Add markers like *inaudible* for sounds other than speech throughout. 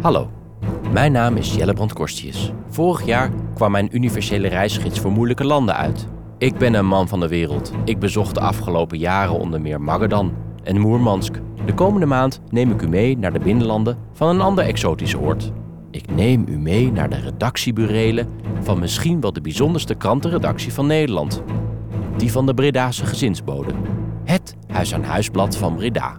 Hallo, mijn naam is Jelle Brandkorstius. Vorig jaar kwam mijn universele reisgids voor moeilijke landen uit. Ik ben een man van de wereld. Ik bezocht de afgelopen jaren onder meer Magadan en Moermansk. De komende maand neem ik u mee naar de binnenlanden van een ander exotisch oord. Ik neem u mee naar de redactieburelen van misschien wel de bijzonderste krantenredactie van Nederland. Die van de Bredase gezinsbode. Het huis-aan-huisblad van Breda.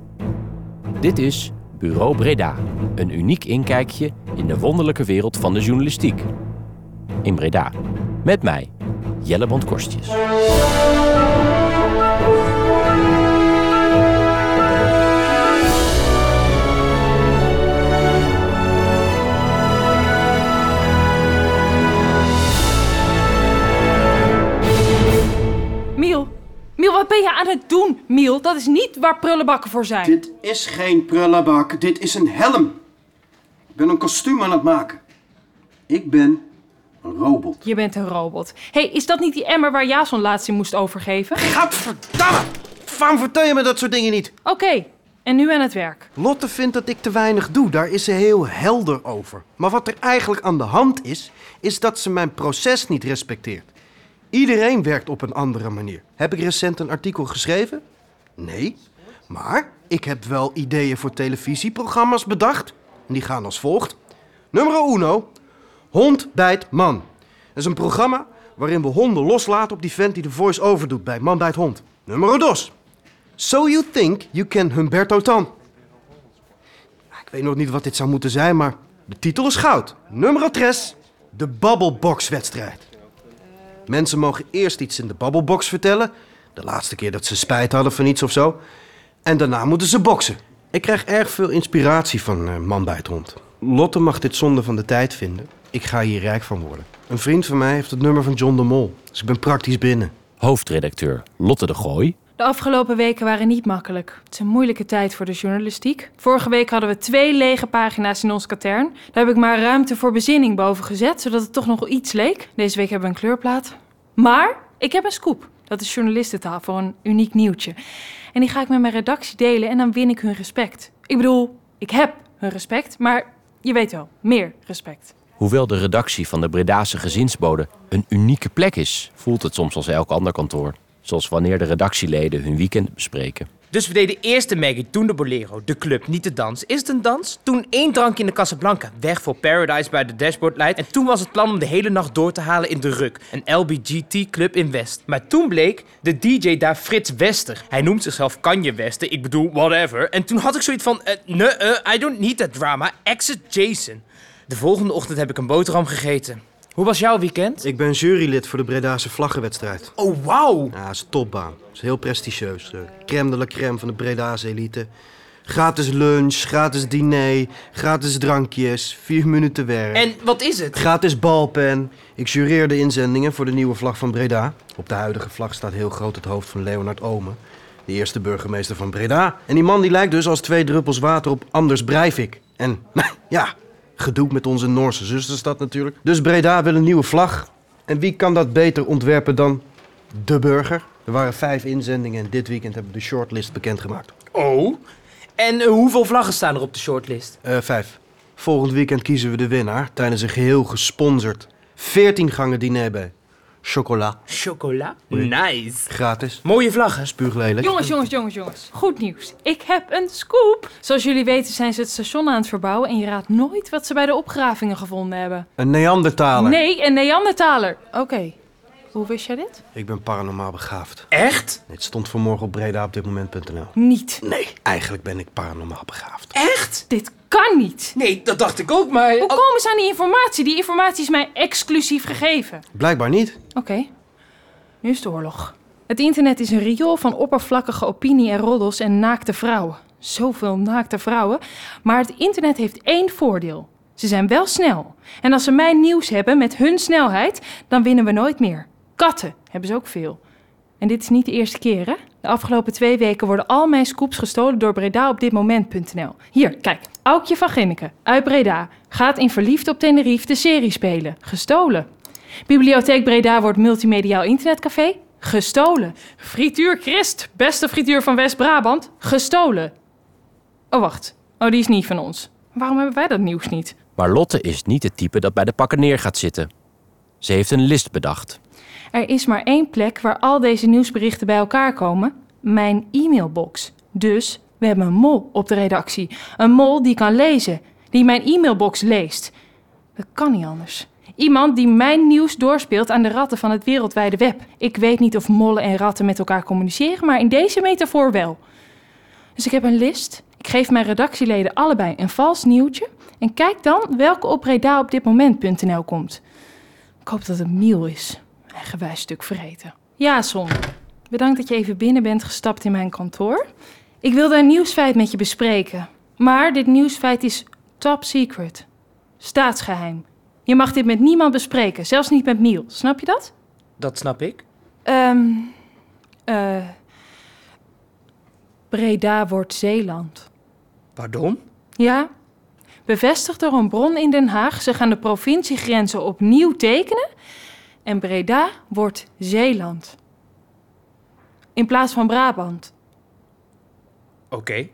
Dit is Bureau Breda, een uniek inkijkje in de wonderlijke wereld van de journalistiek. In Breda, met mij, Jelle Bondkorstjes. Miel, Miel, wat ben je aan het doen, Miel? Dat is niet waar prullenbakken voor zijn. Dit is geen prullenbak, dit is een helm. Ik ben een kostuum aan het maken. Ik ben een robot. Je bent een robot. hey, is dat niet die emmer waar Jason laatst in moest overgeven? Gadverdamme! Waarom vertel je me dat soort dingen niet? Oké, en nu aan het werk. Lotte vindt dat ik te weinig doe, daar is ze heel helder over. Maar wat er eigenlijk aan de hand is, is dat ze mijn proces niet respecteert. Iedereen werkt op een andere manier. Heb ik recent een artikel geschreven? Nee. Maar ik heb wel ideeën voor televisieprogramma's bedacht. En die gaan als volgt. Nummer uno. Hond bijt man. Dat is een programma waarin we honden loslaten op die vent die de voice-over doet bij Man bijt hond. Nummer dos. So you think you can Humberto Tan. Ik weet nog niet wat dit zou moeten zijn, maar de titel is goud. Nummer tres. De Bubblebox-wedstrijd. Mensen mogen eerst iets in de Bubblebox vertellen. De laatste keer dat ze spijt hadden van iets of zo. En daarna moeten ze boksen. Ik krijg erg veel inspiratie van eh, Man bij het hond. Lotte mag dit zonde van de tijd vinden. Ik ga hier rijk van worden. Een vriend van mij heeft het nummer van John de Mol. Dus ik ben praktisch binnen. Hoofdredacteur Lotte de Gooi. De afgelopen weken waren niet makkelijk. Het is een moeilijke tijd voor de journalistiek. Vorige week hadden we twee lege pagina's in ons katern. Daar heb ik maar ruimte voor bezinning boven gezet, zodat het toch nog iets leek. Deze week hebben we een kleurplaat. Maar ik heb een scoop. Dat is journalistentaal voor een uniek nieuwtje. En die ga ik met mijn redactie delen en dan win ik hun respect. Ik bedoel, ik heb hun respect, maar je weet wel, meer respect. Hoewel de redactie van de Bredase gezinsbode een unieke plek is, voelt het soms als elk ander kantoor. Zoals wanneer de redactieleden hun weekend bespreken. Dus we deden eerst de Maggie, toen de Bolero, de club, niet de dans. Is het een dans? Toen één drankje in de Casablanca, weg voor Paradise bij de Dashboard Light. En toen was het plan om de hele nacht door te halen in de Ruk, een LBGT-club in West. Maar toen bleek de DJ daar Frits Wester. Hij noemt zichzelf Kanje Wester, ik bedoel whatever. En toen had ik zoiets van, eh, nee, eh, I don't need that drama, exit Jason. De volgende ochtend heb ik een boterham gegeten. Hoe was jouw weekend? Ik ben jurylid voor de Bredase vlaggenwedstrijd. Oh, wauw! Ja, dat is een topbaan. Dat is heel prestigieus. De crème de la crème van de Bredase elite. Gratis lunch, gratis diner, gratis drankjes, vier minuten werk. En wat is het? Gratis balpen. Ik jureer de inzendingen voor de nieuwe vlag van Breda. Op de huidige vlag staat heel groot het hoofd van Leonard Omen. De eerste burgemeester van Breda. En die man die lijkt dus als twee druppels water op Anders Breivik. En *laughs* ja, gedoe met onze Noorse zusterstad natuurlijk. Dus Breda wil een nieuwe vlag. En wie kan dat beter ontwerpen dan de burger? Er waren vijf inzendingen en dit weekend hebben we de shortlist bekendgemaakt. Oh. En eh, hoeveel vlaggen staan er op de shortlist? Eh, vijf. Volgend weekend kiezen we de winnaar tijdens een geheel gesponsord 14 gangen diner bij Chocola. Chocola? Nice. Gratis. Mooie vlaggen. Spuuglelijk. Jongens, jongens, jongens, jongens. Goed nieuws. Ik heb een scoop. Zoals jullie weten zijn ze het station aan het verbouwen en je raadt nooit wat ze bij de opgravingen gevonden hebben. Een Neandertaler. Nee, een Neandertaler. Oké. Hoe wist jij dit? Ik ben paranormaal begaafd. Echt? Het stond vanmorgen op breda op dit moment.nl. Niet. Nee, eigenlijk ben ik paranormaal begaafd. Echt? Dit kan niet. Nee, dat dacht ik ook, maar... Hoe komen ze aan die informatie? Die informatie is mij exclusief gegeven. Blijkbaar niet. Oké, nu is de oorlog. Het internet is een riool van oppervlakkige opinie en roddels en naakte vrouwen. Zoveel naakte vrouwen. Maar het internet heeft één voordeel. Ze zijn wel snel. En als ze mijn nieuws hebben met hun snelheid, dan winnen we nooit meer. Katten hebben ze ook veel. En dit is niet de eerste keer, hè? De afgelopen twee weken worden al mijn scoops gestolen door Breda op dit moment.nl. Hier, kijk. Aukje van Ginneken, uit Breda, gaat in Verliefd op Tenerife de serie spelen. Gestolen. Bibliotheek Breda wordt multimediaal internetcafé. Gestolen. Frituur Christ, beste frituur van West-Brabant. Gestolen. Oh, wacht. Oh, die is niet van ons. Waarom hebben wij dat nieuws niet? Maar Lotte is niet het type dat bij de pakken neer gaat zitten. Ze heeft een list bedacht. Er is maar één plek waar al deze nieuwsberichten bij elkaar komen: mijn e-mailbox. Dus we hebben een mol op de redactie. Een mol die kan lezen, die mijn e-mailbox leest. Dat kan niet anders. Iemand die mijn nieuws doorspeelt aan de ratten van het wereldwijde web. Ik weet niet of mollen en ratten met elkaar communiceren, maar in deze metafoor wel. Dus ik heb een list. Ik geef mijn redactieleden allebei een vals nieuwtje. En kijk dan welke op Breda op dit moment.nl komt. Ik hoop dat het Miel is. Eigenwijs stuk vergeten. Ja, Son. Bedankt dat je even binnen bent gestapt in mijn kantoor. Ik wilde een nieuwsfeit met je bespreken. Maar dit nieuwsfeit is top secret. Staatsgeheim. Je mag dit met niemand bespreken, zelfs niet met Miel. Snap je dat? Dat snap ik. Ehm eh Breda wordt Zeeland. Pardon? Ja, bevestigd door een bron in Den Haag. Ze gaan de provinciegrenzen opnieuw tekenen. En Breda wordt Zeeland. In plaats van Brabant. Oké.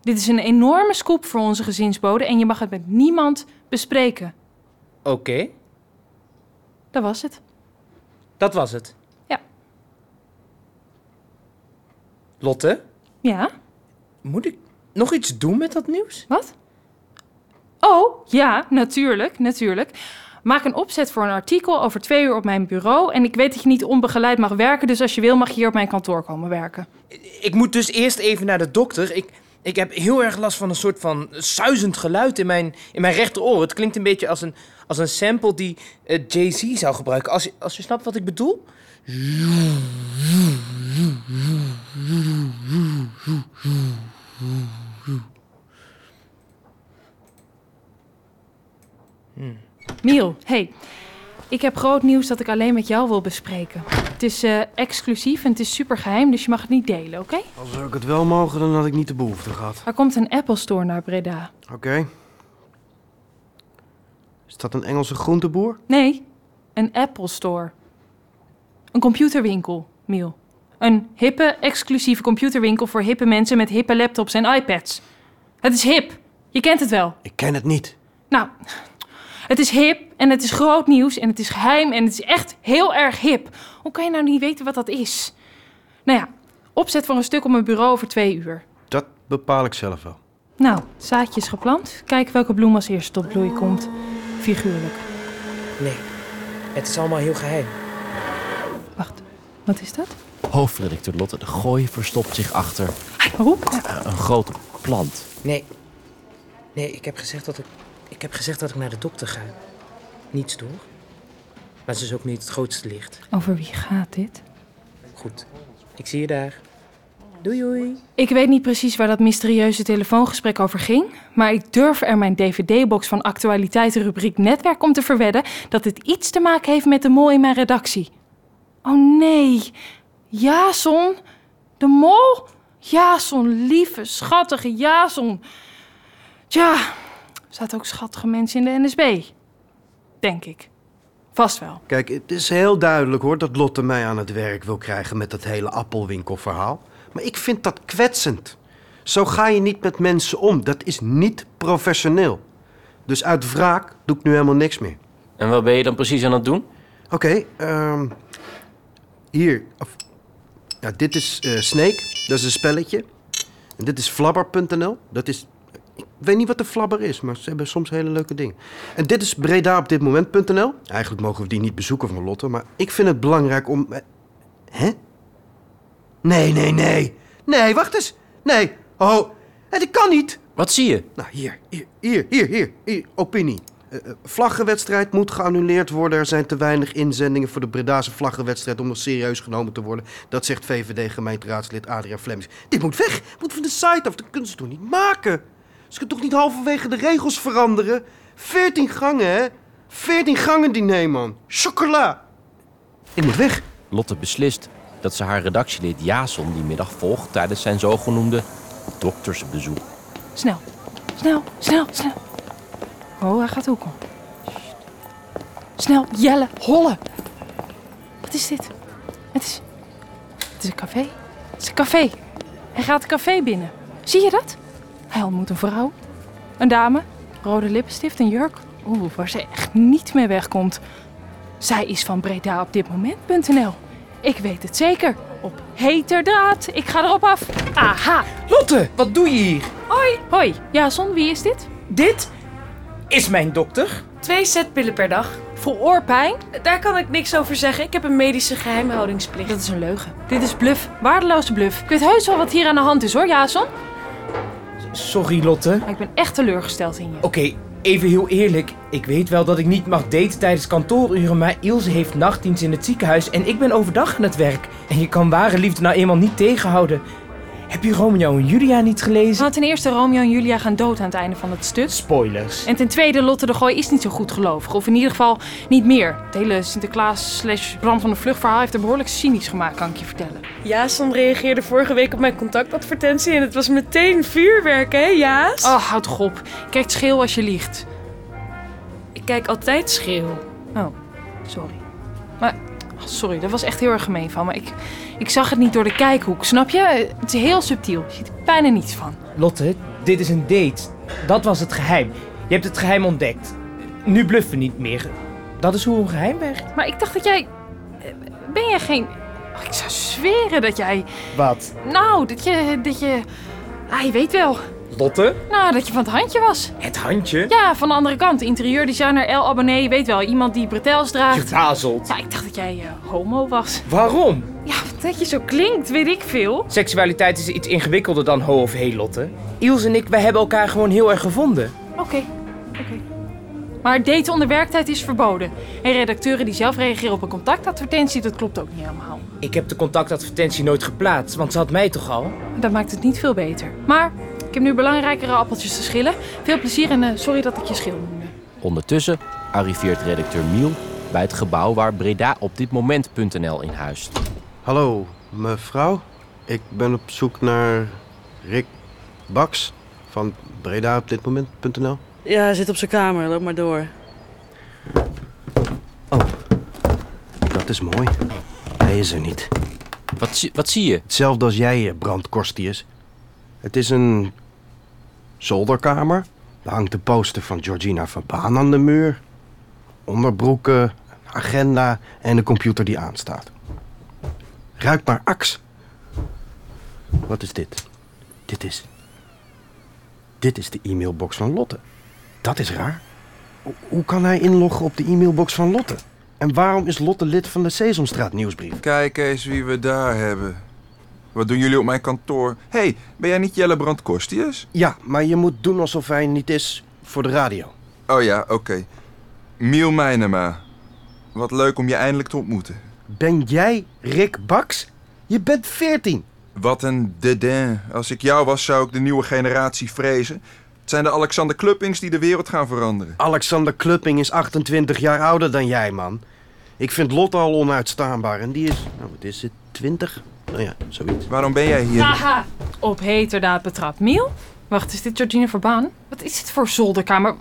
Dit is een enorme scoop voor onze gezinsbode en je mag het met niemand bespreken. Oké. Dat was het. Dat was het. Ja. Lotte, Ja, moet ik nog iets doen met dat nieuws? wat? Oh, ja, natuurlijk, natuurlijk. Maak een opzet voor een artikel over twee uur op mijn bureau. En ik weet dat je niet onbegeleid mag werken, dus als je wil mag je hier op mijn kantoor komen werken. Ik moet dus eerst even naar de dokter. Ik, ik heb heel erg last van een soort van suizend geluid in mijn, in mijn rechteroor. Het klinkt een beetje als een, als een sample die eh, Jay-Z zou gebruiken. Als als je snapt wat ik bedoel? Miel, hey. Ik heb groot nieuws dat ik alleen met jou wil bespreken. Het is eh, exclusief en het is super geheim, dus je mag het niet delen, oké? Als zou ik het wel mogen, dan had ik niet de behoefte gehad. Er komt een Apple Store naar Breda. Oké. Is dat een Engelse groenteboer? Nee, een Apple Store. Een computerwinkel, Miel. Een hippe, exclusieve computerwinkel voor hippe mensen met hippe laptops en iPads. Het is hip. Je kent het wel. Ik ken het niet. Nou, het is hip en het is groot nieuws en het is geheim en het is echt heel erg hip. Hoe kan je nou niet weten wat dat is? Nou ja, opzet voor een stuk op mijn bureau over twee uur. Dat bepaal ik zelf wel. Nou, zaadjes geplant. Kijk welke bloem als eerste tot bloei komt. Figuurlijk. Nee, het is allemaal heel geheim. Wacht, wat is dat? Hoofdredacteur Lotte de Gooi verstopt zich achter eh, een grote plant. Nee. Nee, ik heb gezegd dat ik, ik heb gezegd dat ik naar de dokter ga. Niets toch? Maar ze is ook niet het grootste licht. over wie gaat dit? Goed. Ik zie je daar. Doei doei. Ik weet niet precies waar dat mysterieuze telefoongesprek over ging, maar ik durf er mijn dvd-box van actualiteitenrubriek Netwerk om te verwedden dat het iets te maken heeft met de mol in mijn redactie. Oh nee, Jason, de mol? Jason, lieve, schattige Jason. Tja, zaten ook schattige mensen in de NSB. Denk ik. Vast wel. Kijk, het is heel duidelijk hoor dat Lotte mij aan het werk wil krijgen met dat hele appelwinkelverhaal. Maar ik vind dat kwetsend. Zo ga je niet met mensen om. Dat is niet professioneel. Dus uit wraak doe ik nu helemaal niks meer. En wat ben je dan precies aan het doen? Oké, ehm, hier. Of, ja, dit is eh, Snake, dat is een spelletje. En dit is flabber.nl. Dat is. Ik weet niet wat de flabber is, maar ze hebben soms hele leuke dingen. En dit is Breda op dit moment.nl. Eigenlijk mogen we die niet bezoeken van Lotte, maar ik vind het belangrijk om. eh, Hè? Nee, nee, nee. Nee, wacht eens. Nee. Oh, dat kan niet. Wat zie je? Nou, hier, hier, hier, hier, hier, hier, opinie. Eh, eh, vlaggenwedstrijd moet geannuleerd worden. Er zijn te weinig inzendingen voor de Bredase vlaggenwedstrijd om nog serieus genomen te worden. Dat zegt VVD-gemeenteraadslid Adriaan Flemmings. Dit moet weg. Moet van de site af. Dat kunnen ze toch niet maken? Ze kunnen toch niet halverwege de regels veranderen? 14 gangen, hè? 14 gangen diner, man. Chocola. Ik moet weg. Lotte beslist dat ze haar redactielid Jason die middag volgt tijdens zijn zogenoemde doktersbezoek. Snel, snel, snel, snel. Oh, hij gaat ook om. Snel, Jelle, hollen. Wat is dit? Het is... Het is een café. Het is een café. Hij gaat het café binnen. Zie je dat? Hij ontmoet een vrouw. Een dame. Rode lippenstift en jurk. Oeh, waar ze echt niet mee wegkomt. Zij is van Breda op dit moment.nl. Ik weet het zeker. Op heterdaad. Ik ga erop af. Aha. Lotte, wat doe je hier? Hoi. Hoi. Jason, wie is dit? Dit is mijn dokter. Twee setpillen per dag. Voor oorpijn? Daar kan ik niks over zeggen. Ik heb een medische geheimhoudingsplicht. Dat is een leugen. Dit is bluff. Waardeloze bluff. Ik weet heus wel wat hier aan de hand is hoor, Jason. Sorry, Lotte. Maar ik ben echt teleurgesteld in je. Oké, even heel eerlijk. Ik weet wel dat ik niet mag daten tijdens kantooruren, maar Ilse heeft nachtdienst in het ziekenhuis en ik ben overdag aan het werk. En je kan ware liefde nou eenmaal niet tegenhouden. Heb je Romeo en Julia niet gelezen? Nou, ten eerste, Romeo en Julia gaan dood aan het einde van het stuk. Spoilers. En ten tweede, Lotte de Gooi is niet zo goed gelovig. Of in ieder geval niet meer. Het hele Sinterklaas slash Bram van de Vluchtverhaal heeft er behoorlijk cynisch gemaakt, kan ik je vertellen. Jason reageerde vorige week op mijn contactadvertentie en het was meteen vuurwerk, hè, Jaas? Oh, houd toch op. Kijk scheel als je liegt. Ik kijk altijd schreeuw. Oh, sorry. Maar, sorry, dat was echt heel erg gemeen van me. Ik, ik zag het niet door de kijkhoek, snap je? Het is heel subtiel. Je ziet er bijna niets van. Lotte, dit is een date. Dat was het geheim. Je hebt het geheim ontdekt. Nu bluffen niet meer. Dat is hoe een geheim werkt. Maar ik dacht dat jij... Ben jij geen... Oh, ik zou zweren dat jij... Wat? Nou, dat je... Dat je... Ah, je weet wel. Lotte? Nou, dat je van het handje was. Het handje? Ja, van de andere kant. Interieurdesigner L. Abonnee, weet wel. Iemand die bretels draagt. Gezazeld. Ja, ik dacht dat jij eh, homo was. Waarom? Ja, dat je zo klinkt, weet ik veel. Seksualiteit is iets ingewikkelder dan ho of hey, Lotte. Iels en ik, wij hebben elkaar gewoon heel erg gevonden. Oké, oké. Maar daten onder werktijd is verboden. En redacteuren die zelf reageren op een contactadvertentie, dat klopt ook niet helemaal. Ik heb de contactadvertentie nooit geplaatst, want ze had mij toch al? Dat maakt het niet veel beter. Maar ik heb nu belangrijkere appeltjes te schillen. Veel plezier en eh, sorry dat ik je schil noemde. Ondertussen arriveert redacteur Miel bij het gebouw waar Breda op dit moment.nl in huist. Hallo, mevrouw. Ik ben op zoek naar Rick Baks van Breda op dit moment.nl. Ja, hij zit op zijn kamer. Loop maar door. Dat is mooi. Hij is er niet. Wat, zie- wat zie je? Hetzelfde als jij, eh, Brand Korstius. Het is een zolderkamer. Daar hangt de poster van Georgina van Baan aan de muur. Onderbroeken, agenda en een computer die aanstaat. Ruik maar aks. Wat is dit? Dit is... Dit is de e-mailbox van Lotte. Dat is raar. Ho- Hoe kan hij inloggen op de e-mailbox van Lotte? En waarom is Lotte lid van de Sesamstraat nieuwsbrief? Kijk eens wie we daar hebben. Wat doen jullie op mijn kantoor? Hé, hey, ben jij niet Jelle Brand Kostius? Ja, maar je moet doen alsof hij niet is voor de radio. Oh ja, oké. Miel Meinema. Wat leuk om je eindelijk te ontmoeten. Ben jij Rick Baks? Je bent 14. Wat een dédain. Als ik jou was, zou ik de nieuwe generatie vrezen. Het zijn de Alexander Kluppings die de wereld gaan veranderen. Alexander Klupping is 28 jaar ouder dan jij, man. Ik vind Lotte al onuitstaanbaar en die is, nou wat is het, 20? Nou ja, zoiets. Waarom ben jij hier? Haha, op heterdaad betrapt. Miel? Wacht, is dit Georgina Verbaan? Wat is dit voor zolderkamer?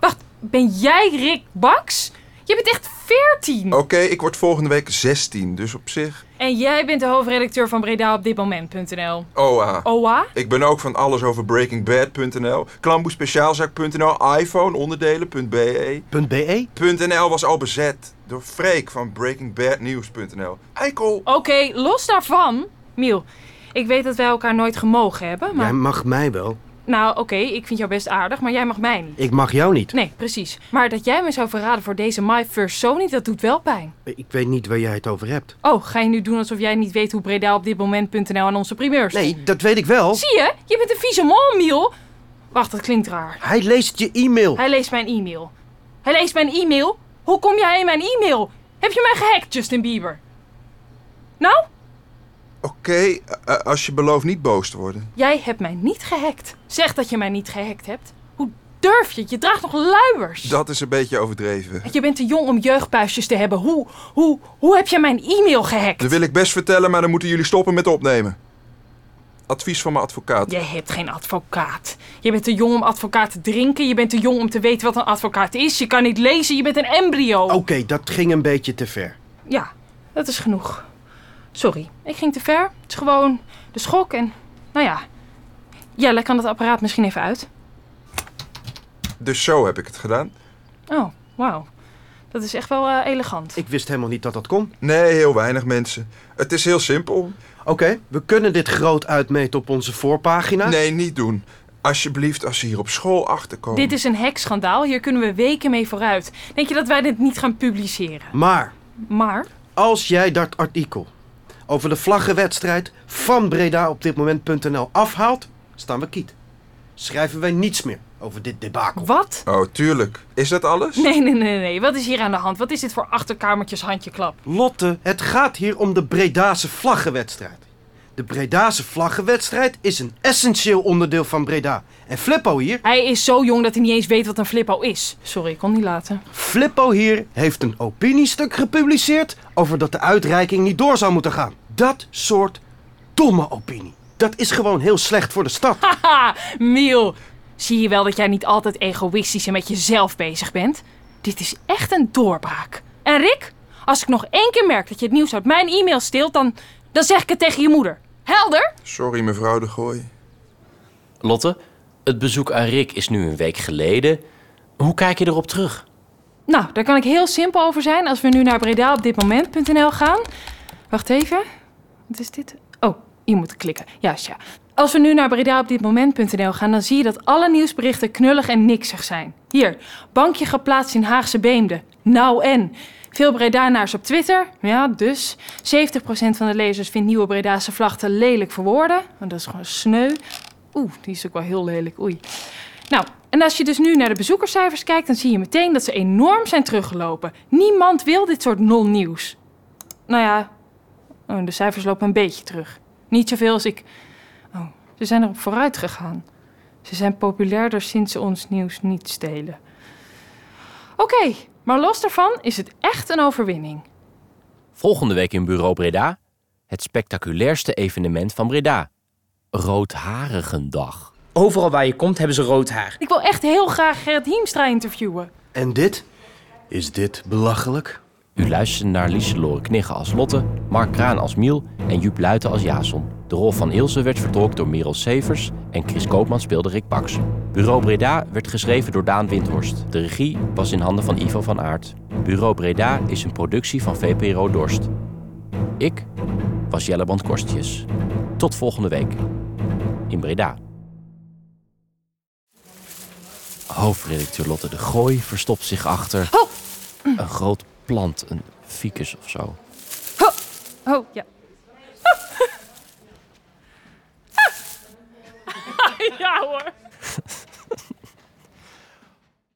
Wacht, ben jij Rick Baks? Je bent echt 14! Oké, ik word volgende week 16, dus op zich. En jij bent de hoofdredacteur van Breda op dit moment.nl. OA. OA? Ik ben ook van alles over BreakingBad.nl, Klamboespeciaalzaak.nl, iPhone, onderdelen.be. .be? .nl was al bezet door Freek van BreakingBadNews.nl. Eikel! Oké, los daarvan. Miel, ik weet dat wij elkaar nooit gemogen hebben, maar... Jij mag mij wel. Nou, oké, ik vind jou best aardig, maar jij mag mij niet. Ik mag jou niet. Nee, precies. Maar dat jij me zou verraden voor deze My First Sony, dat doet wel pijn. Ik weet niet waar jij het over hebt. Oh, ga je nu doen alsof jij niet weet hoe Breda op dit moment.nl aan onze primeurs Nee, dat weet ik wel. Zie je? Je bent een vieze mol, Miel. Wacht, dat klinkt raar. Hij leest je e-mail. Hij leest mijn e-mail. Hij leest mijn e-mail? Hoe kom jij in mijn e-mail? Heb je mij gehackt, Justin Bieber? Nou, Oké, eh, eh, als je belooft niet boos te worden. jij hebt mij niet gehackt. Zeg dat je mij niet gehackt hebt. Hoe durf je? Je draagt nog luiers. Dat is een beetje overdreven. Je bent te jong om jeugdpuistjes te hebben. Hoe, hoe, hoe heb je mijn e-mail gehackt? Dat wil ik best vertellen, maar dan moeten jullie stoppen met opnemen. Advies van mijn advocaat. Je hebt geen advocaat. Je bent te jong om advocaat te drinken. Je bent te jong om te weten wat een advocaat is. Je kan niet lezen. Je bent een embryo. Oké, dat ging een beetje te ver. Ja, dat is genoeg. Sorry, ik ging te ver. Het is gewoon de schok en... Nou ja, Jelle kan het apparaat misschien even uit. Dus zo heb ik het gedaan. Oh, wauw. Dat is echt wel eh, elegant. Ik wist helemaal niet dat dat kon. Nee, heel weinig mensen. Het is heel simpel. Oké, we kunnen dit groot uitmeten op onze voorpagina. Nee, niet doen. Alsjeblieft, als ze hier op school achterkomen. Dit is een hekschandaal. Hier kunnen we weken mee vooruit. Denk je dat wij dit niet gaan publiceren? Maar Maar, als jij dat artikel over de vlaggenwedstrijd van Breda op dit moment.nl afhaalt, staan we kiet. Schrijven wij niets meer over dit debakel. wat? Oh, tuurlijk. Is dat alles? Nee, nee, nee, nee. Wat is hier aan de hand? Wat is dit voor achterkamertjes handjeklap? Lotte, het gaat hier om de Bredase vlaggenwedstrijd. De Bredase vlaggenwedstrijd is een essentieel onderdeel van Breda. En Flippo hier, Hij is zo jong dat hij niet eens weet wat een flippo is. Sorry, ik kon niet laten. Flippo hier heeft een opiniestuk gepubliceerd over dat de uitreiking niet door zou moeten gaan. Dat soort domme opinie. Dat is gewoon heel slecht voor de stad. *laughs* Haha, Miel. Zie je wel dat jij niet altijd egoïstisch en met jezelf bezig bent? Dit is echt een doorbraak. En Rick, als ik nog één keer merk dat je het nieuws uit mijn e-mail steelt, dan, dan zeg ik het tegen je moeder. Helder? Sorry, mevrouw de Gooi. Lotte, het bezoek aan Rick is nu een week geleden. Hoe kijk je erop terug? Nou, daar kan ik heel simpel over zijn als we nu naar bredaopditmoment.nl gaan. Wacht even. Wat is dit? Oh, hier moet ik klikken. Juist, ja. Als we nu naar bredaopditmoment.nl gaan, dan zie je dat alle nieuwsberichten knullig en niksig zijn. Hier, bankje geplaatst in Haagse Beemde. Nou en? Veel Bredanaars op Twitter. Ja, dus. 70% van de lezers vindt nieuwe Bredase vlag te lelijk voor woorden. Want dat is gewoon sneu. Oeh, die is ook wel heel lelijk. Oei. Nou, en als je dus nu naar de bezoekerscijfers kijkt, dan zie je meteen dat ze enorm zijn teruggelopen. Niemand wil dit soort non-nieuws. Nou ja, oh, de cijfers lopen een beetje terug. Niet zoveel als ik. Oh, ze zijn erop vooruit gegaan. Ze zijn populairder sinds ze ons nieuws niet stelen. Oké, maar los daarvan is het echt een overwinning. Volgende week in Bureau Breda. Het spectaculairste evenement van Breda. Roodharigendag. Overal waar je komt hebben ze rood haar. Ik wil echt heel graag Gerrit Hiemstra interviewen. En dit? Is dit belachelijk? U luisterde naar Lieselore Knigge als Lotte, Mark Kraan als Miel en Joep Luiten als Jason. De rol van Ilse werd vertolkt door Merel Severs en Chris Koopman speelde Rick Baks. Bureau Breda werd geschreven door Daan Windhorst. De regie was in handen van Ivo van Aert. Bureau Breda is een productie van VPRO Dorst. Ik was Jelleband Korstjes. Tot volgende week. In Breda. Hoofdredacteur Lotte de Gooi verstopt zich achter Oh. een groot plant, een ficus of zo. Oh, oh ja. *laughs* ja hoor.